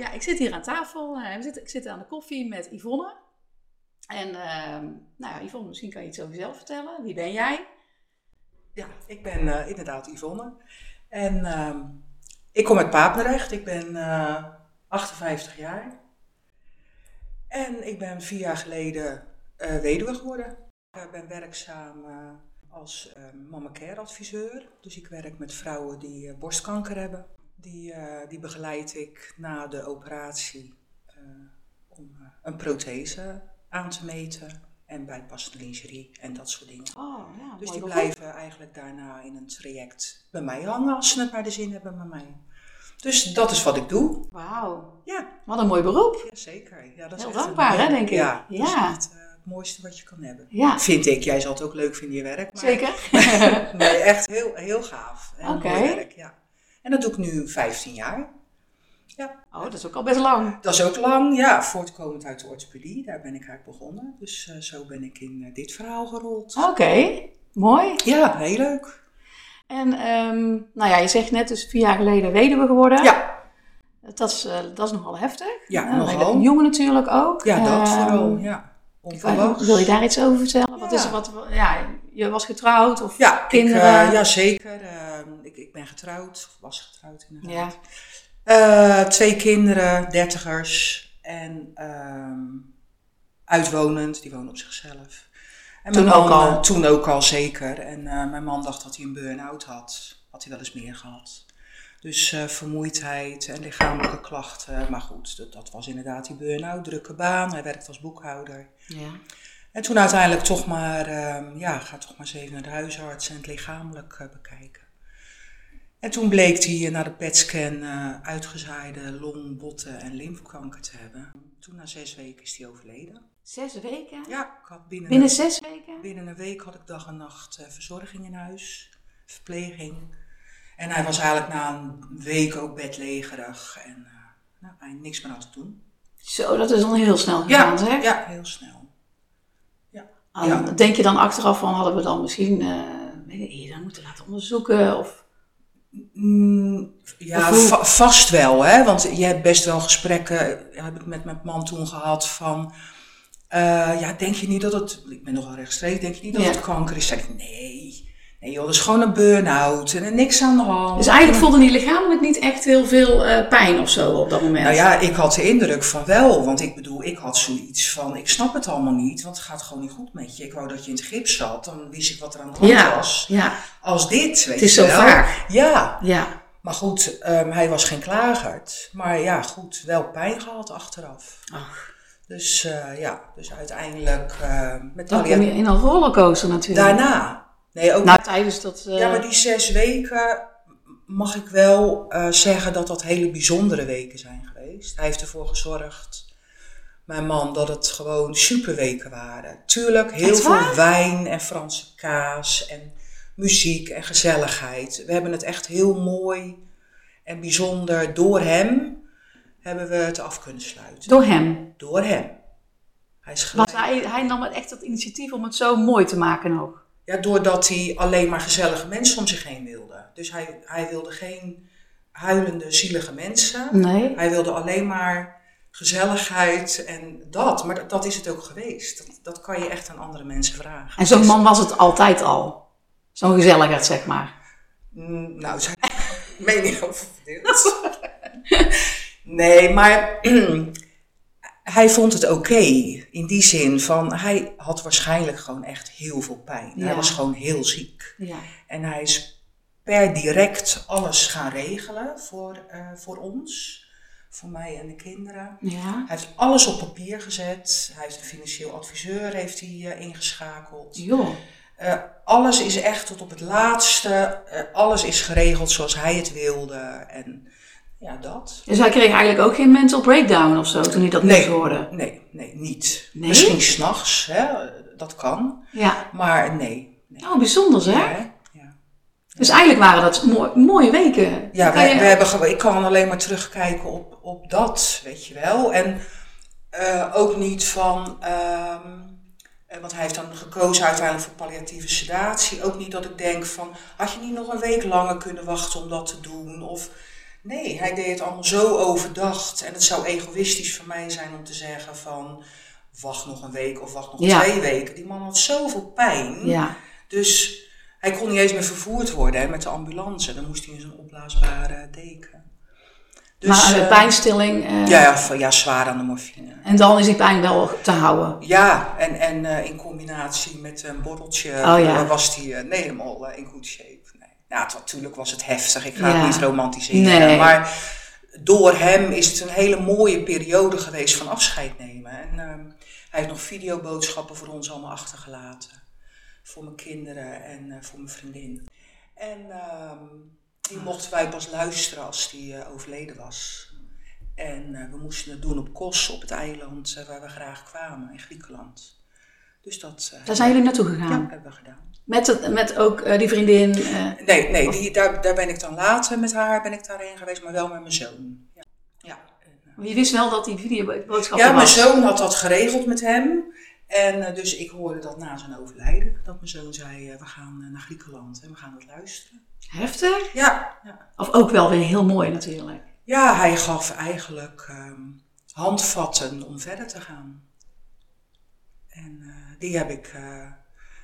ja, ik zit hier aan tafel. eh, we zitten, ik zit aan de koffie met Yvonne. En ehm, nou Yvonne, misschien kan je iets over jezelf vertellen. Wie ben jij? Ja, ik ben eh, inderdaad Yvonne. En ehm, ik kom uit Papendrecht. Ik ben eh, 58 jaar. En ik ben vier jaar geleden eh, weduwe geworden. Ik ben werkzaam eh, als uh, adviseur. Dus ik werk met vrouwen die eh, borstkanker hebben. Die, eh, die begeleid ik na de operatie eh, om eh, een prothese aan te meten. En bijpassende lingerie en dat soort dingen. Oh, ja, Dus die blijven eigenlijk daarna in een traject bij mij hangen als ze het naar de zin hebben bij mij. Dus dat is wat ik doe. Wauw, Ja, wat een mooi beroep. ja zeker. Ja, dat is Heel dankbaar, hè, denk ik. Ja, dat is Ja. echt, eh, het mooiste wat je kan hebben. Ja, Vind ik. Jij zal het ook leuk vinden, je werk. Maar zeker. nee, echt heel, heel gaaf. Oké. mooi werk, ja. En dat doe ik nu 15 jaar. Oh, dat is ook al best lang. Dat is ook lang, ja, voortkomend uit de orthopedie. Daar ben ik eigenlijk begonnen. Dus eh, zo ben ik in eh, dit verhaal gerold. Oké, mooi. Ja, heel leuk. En ehm, nou ja, je zegt net dus vier jaar geleden weduwe geworden. Ja, Dat is, eh, dat is nogal heftig. Ja, Eh, nogal. Jong natuurlijk ook. ja dat Ehm, vooral. Ja. Onverwachts. Wil je daar iets over vertellen? Wat Ja. is er wat, ja, je was getrouwd of Ja, kinderen? Ik, eh, ja zeker. Ehm, ik, ik ben getrouwd, of was getrouwd inderdaad. Ja. Eh, twee kinderen, dertigers en ehm, uitwonend, die wonen op zichzelf. En Toen mijn ook man, al? eh, toen ook al zeker. En eh, mijn man dacht dat hij een burn-out had. Had hij wel eens meer gehad. Dus eh, vermoeidheid en lichamelijke klachten. Maar goed, dat, dat was inderdaad die burn-out. Drukke baan, hij werkt als boekhouder. ja. En toen uiteindelijk toch maar, ehm, ja, ga toch maar eens even naar de huisarts en het lichamelijk eh, bekijken. En toen bleek hij eh, na de PET-scan eh, uitgezaaide long, botten en lymfekanker te hebben. Toen na zes weken is hij overleden. Zes weken? Ja, ik had binnen, Binnen een, zes weken? binnen een week had ik dag en nacht verzorging in huis, verpleging. En hij was eigenlijk na een week ook bedlegerig en nou, hij niks meer aan te doen. Zo, dat is dan heel snel gegaan, Ja, zeg. ja, heel snel. Ja. Denk je dan achteraf van, hadden we dan misschien eh, ik, eerder moeten laten onderzoeken? Of... Mm, ja, Of hoe- va- vast wel, hè? Want je hebt best wel gesprekken, ja, heb ik met mijn man toen gehad van, eh, ja, denk je niet dat het, ik ben nogal rechtstreeks, denk je niet dat Ja. het kanker is? Zeg ik, nee, nee joh, dat is gewoon een burn-out en er niks aan de hand. Dus eigenlijk voelde hij lichamelijk niet echt heel veel eh, pijn of zo op dat moment? Nou ja, ik had de indruk van wel, want ik bedoel, ik had zoiets van, ik snap het allemaal niet, want het gaat gewoon niet goed met je. Ik wou dat je in het gips zat, dan wist ik wat er aan de hand ja, was. ja, Als dit, weet het is je zo wel. vaak. Ja, Ja, Maar goed, ehm, hij was geen klagerd. Maar ja, goed, wel pijn gehad achteraf. Ach, Dus eh, ja, dus uiteindelijk eh, met dan kom je in een rollercoaster natuurlijk. Daarna. Nee, ook Nou, tijdens dat... eh, ja, maar die zes weken mag ik wel eh, zeggen dat dat hele bijzondere weken zijn geweest. Hij heeft ervoor gezorgd, mijn man, dat het gewoon superweken waren. Tuurlijk, heel veel wijn en Franse kaas en muziek en gezelligheid. We hebben het echt heel mooi en bijzonder door hem hebben we het af kunnen sluiten. Door hem. Door hem. Hij is gelijk. Want hij, hij nam echt het initiatief om het zo mooi te maken ook. Ja, doordat hij alleen maar gezellige mensen om zich heen wilde. Dus hij, hij wilde geen huilende, zielige mensen. Nee. Hij wilde alleen maar gezelligheid en dat. Maar dat, dat is het ook geweest. Dat, dat kan je echt aan andere mensen vragen. En zo'n man was het altijd al. Zo'n gezelligheid, zeg maar. mm, nou, zijn mening over verdeeld. nee, maar hij vond het oké. in die zin van, hij had waarschijnlijk gewoon echt heel veel pijn. Ja. Hij was gewoon heel ziek. Ja. En hij is per direct alles gaan regelen voor, eh, voor ons, voor mij en de kinderen. Ja. Hij heeft alles op papier gezet. Hij heeft een financieel adviseur heeft hij, eh, ingeschakeld. Joh. Eh, alles is echt tot op het laatste. alles is geregeld zoals hij het wilde. En ja, dat. Dus hij kreeg eigenlijk ook geen mental breakdown of zo toen hij dat Nee. moest horen. Nee, nee, niet. Nee? Misschien s'nachts, hè? dat kan. Ja. Maar nee. nee. Oh, bijzonder. Ja, hè? ja. Dus eigenlijk waren dat mooi- mooie weken. Ja, Kan we, je- we hebben, ik kan alleen maar terugkijken op, op dat, weet je wel. En eh, ook niet van, ehm, eh, want hij heeft dan gekozen uiteindelijk voor palliatieve sedatie. Ook niet dat ik denk van, had je niet nog een week langer kunnen wachten om dat te doen? Of, Nee, hij deed het allemaal zo overdacht. En het zou egoïstisch van mij zijn om te zeggen van... wacht nog een week of wacht nog Ja. twee weken. Die man had zoveel pijn. Ja. Dus hij kon niet eens meer vervoerd worden hè, met de ambulance. Dan moest hij in zo'n opblaasbare deken. Dus, maar eh, pijnstilling. eh, Ja, ja, ja, zwaar aan de morfine. En dan is die pijn wel te houden. Ja, en, en eh, in combinatie met een borreltje Oh, ja. was hij nee, helemaal in good shape. Nou, het, natuurlijk was het heftig. Ik ga Ja. het niet romantiseren. Nee. Maar door hem is het een hele mooie periode geweest van afscheid nemen. En ehm, hij heeft nog videoboodschappen voor ons allemaal achtergelaten. Voor mijn kinderen en eh, voor mijn vriendin. En ehm, die mochten wij pas luisteren als die eh, overleden was. En eh, we moesten het doen op Kos, op het eiland waar we graag kwamen, in Griekenland. Dus dat Daar zijn jullie naartoe ja, gegaan. hebben we gedaan. Met, het, met ook eh, die vriendin. eh, Nee, nee die, daar, daar ben ik dan later met haar ben ik daarheen geweest, maar wel met mijn zoon. Ja, ja. Je wist wel dat die videoboodschap ja mijn zoon had dat geregeld met hem. En eh, dus ik hoorde dat na zijn overlijden, dat mijn zoon zei, we gaan naar Griekenland en we gaan het luisteren. Heftig. Ja, ja. Of ook wel weer heel mooi natuurlijk. ja hij gaf eigenlijk ehm, handvatten om verder te gaan. En die heb ik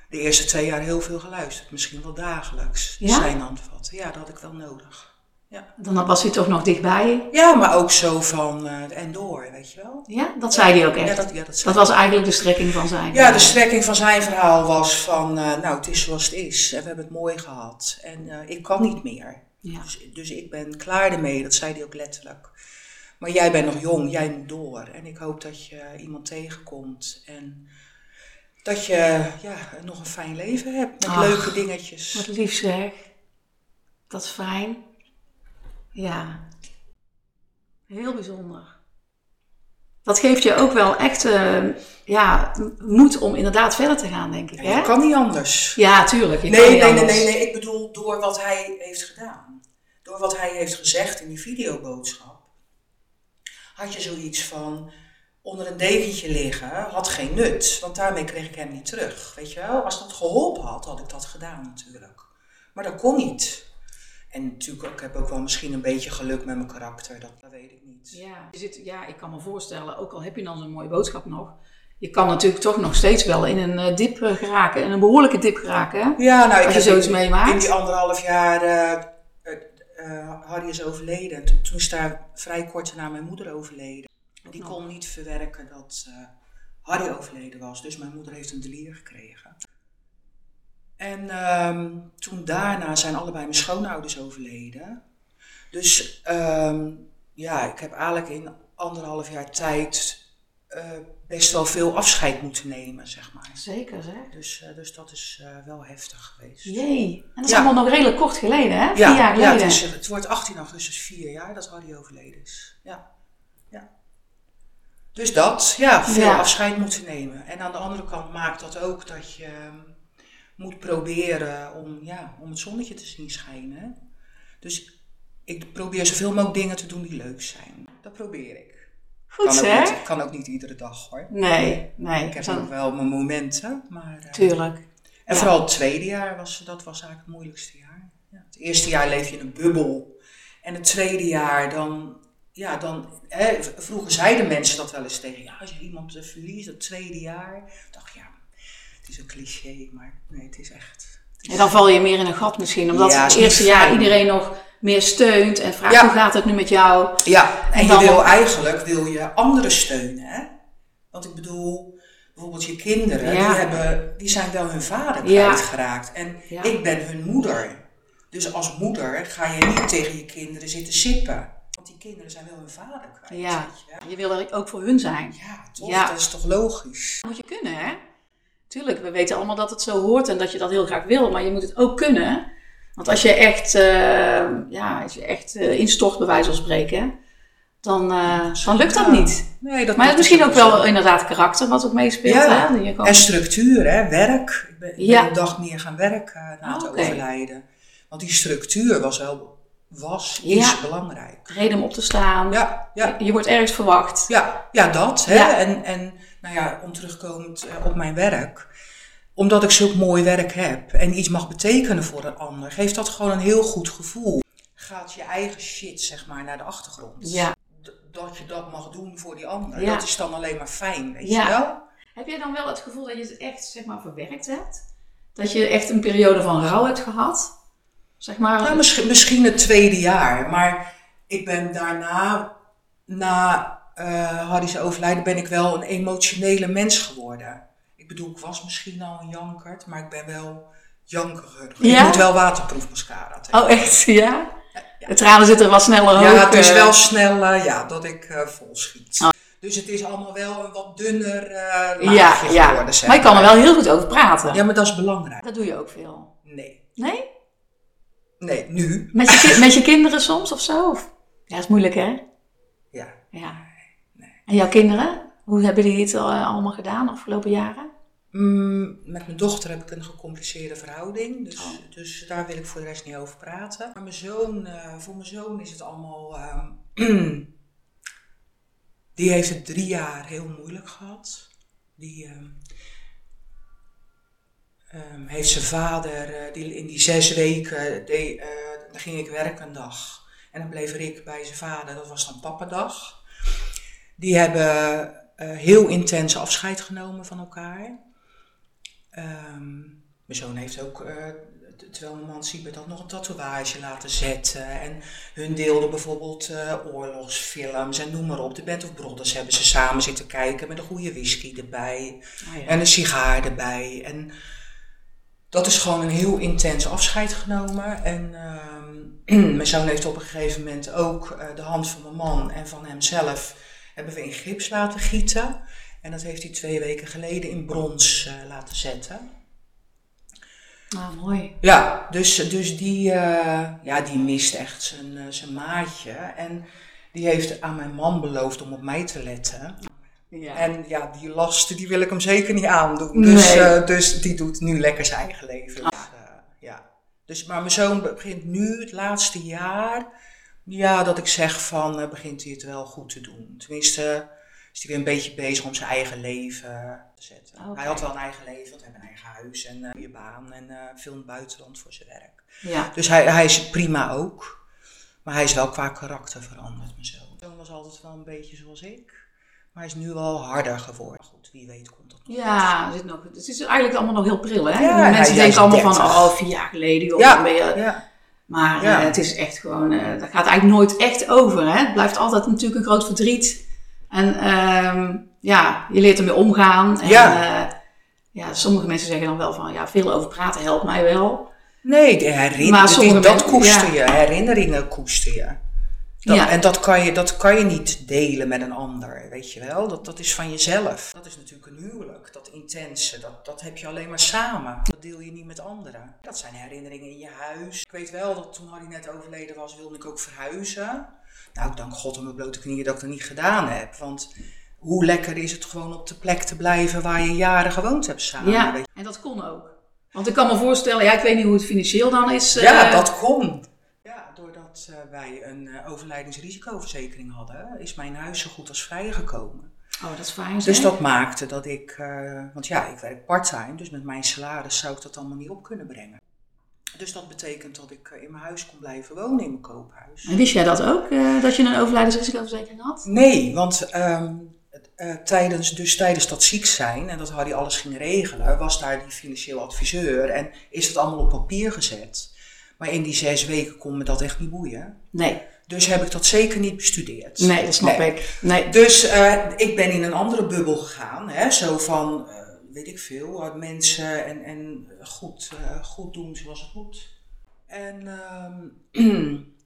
de eerste twee jaar heel veel geluisterd, misschien wel dagelijks. Ja? Zijn handvatten, ja, dat had ik wel nodig. Ja. Dan was hij toch nog dichtbij. Ja, maar ook zo van eh, en door, weet je wel. Ja, dat zei hij ook echt. Ja, dat, dat, ja, dat, zei was eigenlijk de strekking van zijn. ja, de strekking van zijn verhaal was van, eh, nou, het is zoals het is. En we hebben het mooi gehad. En eh, ik kan niet meer. Ja. Dus, dus ik ben klaar ermee, dat zei hij ook letterlijk. Maar jij bent nog jong, jij moet door. En ik hoop dat je iemand tegenkomt. En dat je ja, nog een fijn leven hebt met Ach, leuke dingetjes. Wat lief zeg. Dat is fijn. Ja. Heel bijzonder. Dat geeft je ook wel echt eh, ja, moed om inderdaad verder te gaan, denk ik. Ja, Hè? je kan niet anders. Ja, tuurlijk. Nee, nee, nee, nee, nee. Ik bedoel, door wat hij heeft gedaan. Door wat hij heeft gezegd in die videoboodschap. Had je zoiets van onder een dekentje liggen, had geen nut. Want daarmee kreeg ik hem niet terug. Weet je wel? Als dat geholpen had, had ik dat gedaan natuurlijk. Maar dat kon niet. En natuurlijk, ik heb ook wel misschien een beetje geluk met mijn karakter. Dat, dat weet ik niet. Ja, je zit, ja, ik kan me voorstellen, ook al heb je dan zo'n mooie boodschap nog, je kan natuurlijk toch nog steeds wel in een eh, dip eh, geraken, in een behoorlijke dip geraken. Hè? Ja, nou, ik Als je zoiets in- meemaakt. In die anderhalf jaar, eh, eh, eh, Harry is overleden. Toen, toen is daar vrij kort na mijn moeder overleden. Die kon niet verwerken dat eh, Harry overleden was. Dus mijn moeder heeft een delier gekregen. En ehm, toen daarna zijn allebei mijn schoonouders overleden. Dus ehm, ja, ik heb eigenlijk in anderhalf jaar tijd eh, best wel veel afscheid moeten nemen, zeg maar. Zeker, zeg. Dus, eh, dus dat is wel heftig geweest. Jee. En dat is Ja. allemaal nog redelijk kort geleden, hè? Vier Ja, jaar ja geleden. het, is, het wordt 18 augustus vier jaar dat Harry overleden is. Ja. ja. Dus dat, ja, veel Ja. afscheid moeten nemen. En aan de andere kant maakt dat ook dat je ehm, moet proberen om, ja, om het zonnetje te zien schijnen. Dus ik probeer zoveel mogelijk dingen te doen die leuk zijn. Dat probeer ik. Goed, kan, ook niet, kan ook niet iedere dag hoor. Nee, nee. Ik heb ook wel mijn momenten, maar... eh, Tuurlijk. en Ja. vooral het tweede jaar, was, dat was eigenlijk het moeilijkste jaar. Ja, het eerste jaar leef je in een bubbel. En het tweede jaar, dan, ja, dan hè, vroeger zeiden mensen dat wel eens tegen. Ja, als je iemand eh, verliest, het tweede jaar. Ik dacht, ja, het is een cliché, maar nee, het is echt. het is- En dan val je meer in een gat misschien, omdat Ja, het eerste jaar iedereen nog meer steunt en vraagt Ja. hoe gaat het nu met jou. Ja, en, En je wil eigenlijk wil je anderen steunen. Hè? Want ik bedoel, bijvoorbeeld je kinderen, Ja. die, hebben, die zijn wel hun vader kwijtgeraakt. En ik ben hun moeder. Dus als moeder ga je niet tegen je kinderen zitten sippen. Want die kinderen zijn wel hun vader kwijt. Ja. je wil er ook voor hun zijn. ja toch? Ja. Dat is toch logisch? Dat moet je kunnen, hè? Tuurlijk, we weten allemaal dat het zo hoort en dat je dat heel graag wil, maar je moet het ook kunnen. Want als je echt, eh, ja, als je echt eh, instort, bij wijze van spreken, dan, eh, dan lukt dat Ja. niet. Nee, dat Maar het is misschien ook wel inderdaad karakter wat ook meespeelt. Ja. Hè? Gewoon- En structuur, hè? werk. Ik ben, Ja. een dag meer gaan werken na het oké. overlijden. Want die structuur was wel, was, is Ja. belangrijk. Reden om op te staan. Ja, ja. Je wordt ergens verwacht. Ja, ja dat. Hè? Ja. En, en nou ja, om terugkomend eh, op mijn werk. Omdat ik zulk mooi werk heb en iets mag betekenen voor een ander, geeft dat gewoon een heel goed gevoel. gaat je eigen shit, zeg maar, naar de achtergrond. Ja. D- dat je dat mag doen voor die ander. Ja. Dat is dan alleen maar fijn, weet Ja. je wel? Heb jij dan wel het gevoel dat je het echt, zeg maar, verwerkt hebt? Dat je echt een periode van rouw hebt gehad? Zeg maar. Nou, misschien, misschien het tweede jaar. Maar ik ben daarna, na Harry's overlijden, ben ik wel een emotionele mens geworden. Ik bedoel, ik was misschien al een jankert, maar ik ben wel jankerig. Ja? Ik moet wel waterproof mascara tegen. Oh, echt? Ja? De tranen zitten wat sneller hoog. Ja, het is eh. wel snel eh, ja, dat ik eh vol schiet. Oh. Dus het is allemaal wel een wat dunner Ja, ja. geworden. Zeg Maar je kan er wel heel goed over praten. Ja, maar dat is belangrijk. Dat doe je ook veel. Nee. Nee? Nee, nu. Met je, met je kinderen soms of zo? Of? Ja, dat is moeilijk hè? Ja. Ja. En jouw kinderen? Hoe hebben die het eh, allemaal gedaan de afgelopen jaren? Mm, met mijn dochter heb ik een gecompliceerde verhouding, dus, Oh. dus daar wil ik voor de rest niet over praten. Maar mijn zoon, eh, voor mijn zoon is het allemaal. ehm, die heeft het drie jaar heel moeilijk gehad. Die ehm, ehm, heeft zijn vader, eh, die, in die zes weken, die, eh, dan ging ik werken een dag. En dan bleef Rick bij zijn vader, dat was dan pappadag. Die hebben eh, heel intens afscheid genomen van elkaar. Ehm, mijn zoon heeft ook, terwijl mijn man werd, had nog een tatoeage laten zetten. En hun deelden bijvoorbeeld oorlogsfilms en noem maar op. De Band of Brothers hebben ze samen zitten kijken met een goede whisky erbij. Oh, ja. En een sigaar erbij. En dat is gewoon een heel intens afscheid genomen. En ehm, mijn zoon heeft op een gegeven moment ook eh, de hand van mijn man en van hemzelf hebben we in gips laten gieten. En dat heeft hij twee weken geleden in brons eh, laten zetten. Nou, mooi. Ja, dus, dus die, eh, ja, die mist echt zijn, zijn maatje. En die heeft aan mijn man beloofd om op mij te letten. Ja. En ja, die lasten die wil ik hem zeker niet aandoen. Dus, Nee. eh, dus die doet nu lekker zijn eigen leven. Dus, eh, ja. dus, maar mijn zoon begint nu het laatste jaar, ja, dat ik zeg van, eh, begint hij het wel goed te doen. Tenminste, is hij weer een beetje bezig om zijn eigen leven te zetten. Hij had wel een eigen leven, want hij heeft een eigen huis en een goede baan en veel in het buitenland voor zijn werk. ja. Dus hij, hij is prima ook. Maar hij is wel qua karakter veranderd, mijn zoon. Mijn zoon was altijd wel een beetje zoals ik. Maar is nu wel harder geworden. Goed, wie weet komt dat nog. Ja, zit nog, het is eigenlijk allemaal nog heel pril, hè? Ja, Mensen denken allemaal van, 30. oh, vier jaar geleden, joh, Ja, je... ja. Maar eh, het is echt gewoon, eh dat gaat eigenlijk nooit echt over, hè? Het blijft altijd natuurlijk een groot verdriet. En ehm, ja, je leert ermee omgaan. En, Ja. eh, ja, sommige mensen zeggen dan wel van, ja, veel over praten helpt mij wel. Nee, de herinneringen, dat mensen- koester je. Herinneringen koester je. Ja. En dat kan, je, dat kan je niet delen met een ander, weet je wel. Dat, dat is van jezelf. Dat is natuurlijk een huwelijk. Dat intense, dat, dat heb je alleen maar samen. Dat deel je niet met anderen. Dat zijn herinneringen in je huis. Ik weet wel dat toen Harry net overleden was, wilde ik ook verhuizen. Nou, dank God op mijn blote knieën dat ik dat niet gedaan heb. Want hoe lekker is het gewoon op de plek te blijven waar je jaren gewoond hebt samen. ja, en dat kon ook. Want ik kan me voorstellen, ja, ik weet niet hoe het financieel dan is. eh, Ja, dat kon. Doordat eh, wij een eh, overlijdensrisicoverzekering hadden, is mijn huis zo goed als vrijgekomen. Oh, dat is fijn. Dus dat maakte dat ik, eh, want ja, ik werk parttime, dus met mijn salaris zou ik dat allemaal niet op kunnen brengen. Dus dat betekent dat ik in mijn huis kon blijven wonen, in mijn koophuis. En wist jij dat ook, dat je een overlijdensrisicoverzekering had? Nee, want ehm, eh, tijdens, dus tijdens dat ziek zijn en dat Harry alles ging regelen, was daar die financieel adviseur en is het allemaal op papier gezet. Maar in die zes weken kon me dat echt niet boeien. Nee, Dus heb ik dat zeker niet bestudeerd. nee, dat snap Nee. ik. Nee. Dus eh, ik ben in een andere bubbel gegaan. Hè? Zo van, eh, weet ik veel, mensen en, en goed, eh, goed doen zoals het moet. En, ehm, eh,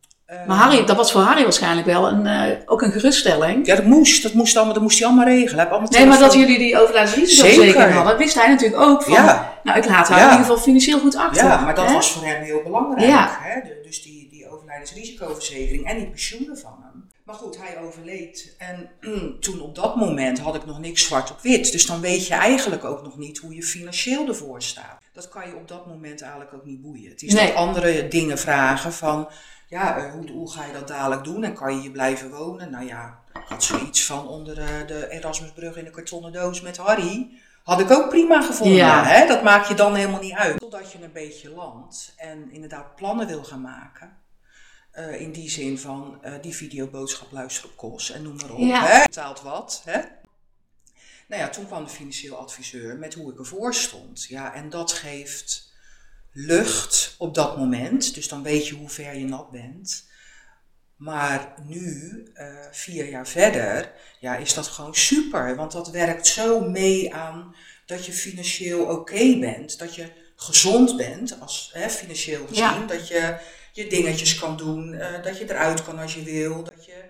Maar Harry, dat was voor Harry waarschijnlijk wel een, eh, ook een geruststelling. Ja, dat moest. Dat moest, allemaal, dat moest hij allemaal regelen. Allemaal Nee, maar dat jullie die overlijdensrisicoverzekering Zeker. hadden, wist hij natuurlijk ook van, Ja. nou ik laat haar Ja. in ieder geval financieel goed achter. Ja, maar dat hè? was voor hem heel belangrijk. Ja. Hè? De- dus die, die overlijdensrisicoverzekering en die pensioenen van hem. Maar goed, hij overleed. En toen op dat moment had ik nog niks zwart op wit. Dus dan weet je eigenlijk ook nog niet hoe je financieel ervoor staat. Dat kan je op dat moment eigenlijk ook niet boeien. Het is Nee. dat andere dingen vragen van... Ja, eh, hoe, hoe ga je dat dadelijk doen? En kan je hier blijven wonen? Nou ja, had zoiets van onder de, de Erasmusbrug in een kartonnen doos met Harry. Had ik ook prima gevonden. Ja. Hè? Dat maak je dan helemaal niet uit. Totdat je een beetje landt en inderdaad plannen wil gaan maken. Eh, in die zin van uh, die videoboodschap luisteren op kost en noem maar op. Ja. Hè? Betaalt wat. Hè? Nou ja, toen kwam de financieel adviseur met hoe ik ervoor stond. Ja, en dat geeft lucht op dat moment. Dus dan weet je hoe ver je nat bent. Maar nu, uh, vier jaar verder, ja, is dat gewoon super. Want dat werkt zo mee aan dat je financieel oké bent. Dat je gezond bent, als, hè, financieel gezien. Ja. Dat je je dingetjes kan doen. uh, dat je eruit kan als je wil. Dat je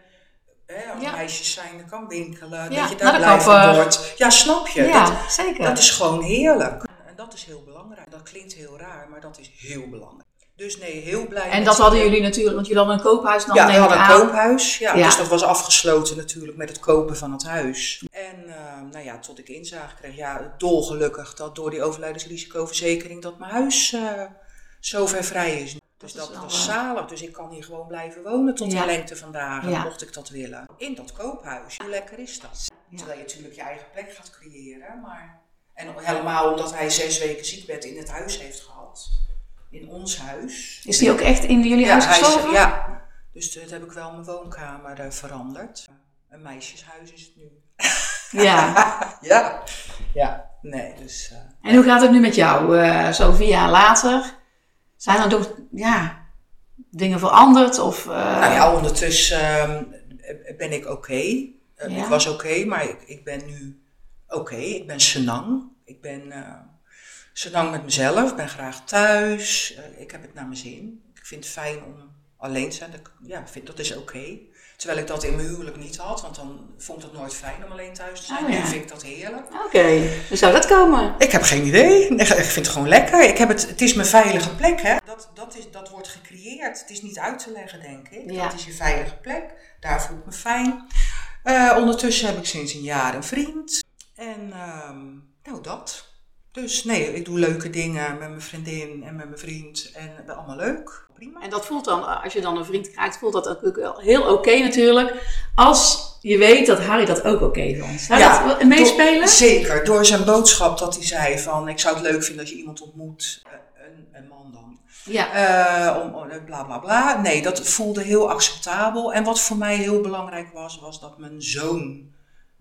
hè, als Ja. meisjes zijn kan winkelen. Ja, dat je daar blij van wordt. Ja, snap je? Dat, zeker. dat is gewoon heerlijk. Dat is heel belangrijk. Dat klinkt heel raar, maar dat is heel belangrijk. Dus nee, heel blij. en dat hadden jullie natuurlijk, want jullie hadden een koophuis dan Ja, we hadden een aan. koophuis. Ja, Ja. Dus dat was afgesloten natuurlijk met het kopen van het huis. En eh, nou ja, tot ik inzage kreeg, ja, dolgelukkig dat door die overlijdensrisicoverzekering dat mijn huis eh zover vrij is. Dus Dat is dat was zalig. Dus ik kan hier gewoon blijven wonen tot Ja. de lengte van dagen, Ja. mocht ik dat willen. In dat koophuis. Hoe lekker is dat? Terwijl je natuurlijk je eigen plek gaat creëren. Maar... En helemaal omdat hij zes weken ziekbed in het huis heeft gehad. In ons huis. Is die ook echt in jullie Ja, huis ja, dus dat heb ik wel mijn woonkamer eh, veranderd. Een meisjeshuis is het nu. Ja. ja, ja, nee, dus. eh, En hoe gaat het nu met jou? eh, zo vier jaar later. Zijn er nog ja, dingen veranderd? Of, nou ja, ondertussen ehm, ben ik oké. Ja. Ik was oké, maar ik, ik ben nu oké. Ik ben senang. Ik ben eh senang met mezelf. Ik ben graag thuis. Eh, ik heb het naar mijn zin. Ik vind het fijn om alleen te zijn. Dat, ja, vind, dat is oké. Terwijl ik dat in mijn huwelijk niet had, want dan vond ik het nooit fijn om alleen thuis te zijn. Oh, ja. Nu vind ik dat heerlijk. Oké, hoe zou dat komen? Ik heb geen idee. Ik vind het gewoon lekker. Ik heb het, het is mijn veilige plek. Hè? Dat, dat, is, dat wordt gecreëerd. Het is niet uit te leggen, denk ik. Ja. Dat is je veilige plek. Daar voel ik me fijn. Eh, ondertussen heb ik sinds een jaar een vriend. En ehm, nou, dat. Dus nee, ik doe leuke dingen met mijn vriendin en met mijn vriend. En dat is allemaal leuk. Prima. En dat voelt dan, als je dan een vriend krijgt, voelt dat ook wel heel oké natuurlijk. Als je weet dat Harry dat ook oké vond. Zou Ja, dat meespelen? Door- zeker, door zijn boodschap dat hij zei van... ik zou het leuk vinden als je iemand ontmoet, eh, een, een man dan... Ja. Eh, om, om, bla bla bla. Nee, dat voelde heel acceptabel. En wat voor mij heel belangrijk was, was dat mijn zoon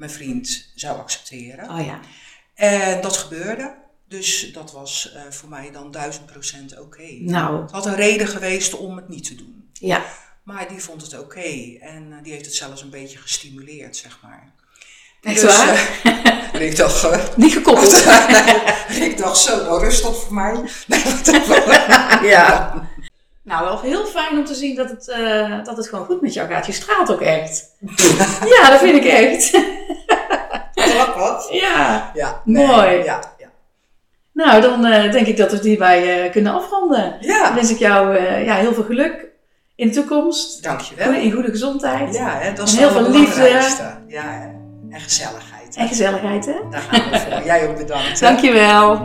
mijn vriend zou accepteren. Oh ja. En dat gebeurde. Dus dat was eh, voor mij dan duizend procent oké. Nou, Het had een reden geweest om het niet te doen. ja. Maar die vond het oké. En eh, die heeft het zelfs een beetje gestimuleerd, zeg maar. Echt Dus, waar? eh, ik dacht, Niet gekoppeld. nee, ik dacht zo, nou rust op voor mij. Ja. Nou, wel heel fijn om te zien dat het, dat het gewoon goed met jou gaat. Je straalt ook echt. Ja, dat vind ik echt. Ja. Ja, Mooi. Ja, ja. Nou, dan eh, denk ik dat we het hierbij eh, kunnen afronden. Dan wens ik jou eh, ja, heel veel geluk in de toekomst. dankjewel. Goede- In goede gezondheid. Ja, hè, dat is En heel veel liefde. Ja, hè. en gezelligheid. hè. En gezelligheid, hè? Daar gaan we voor. Jij ook bedankt. hè. Dankjewel.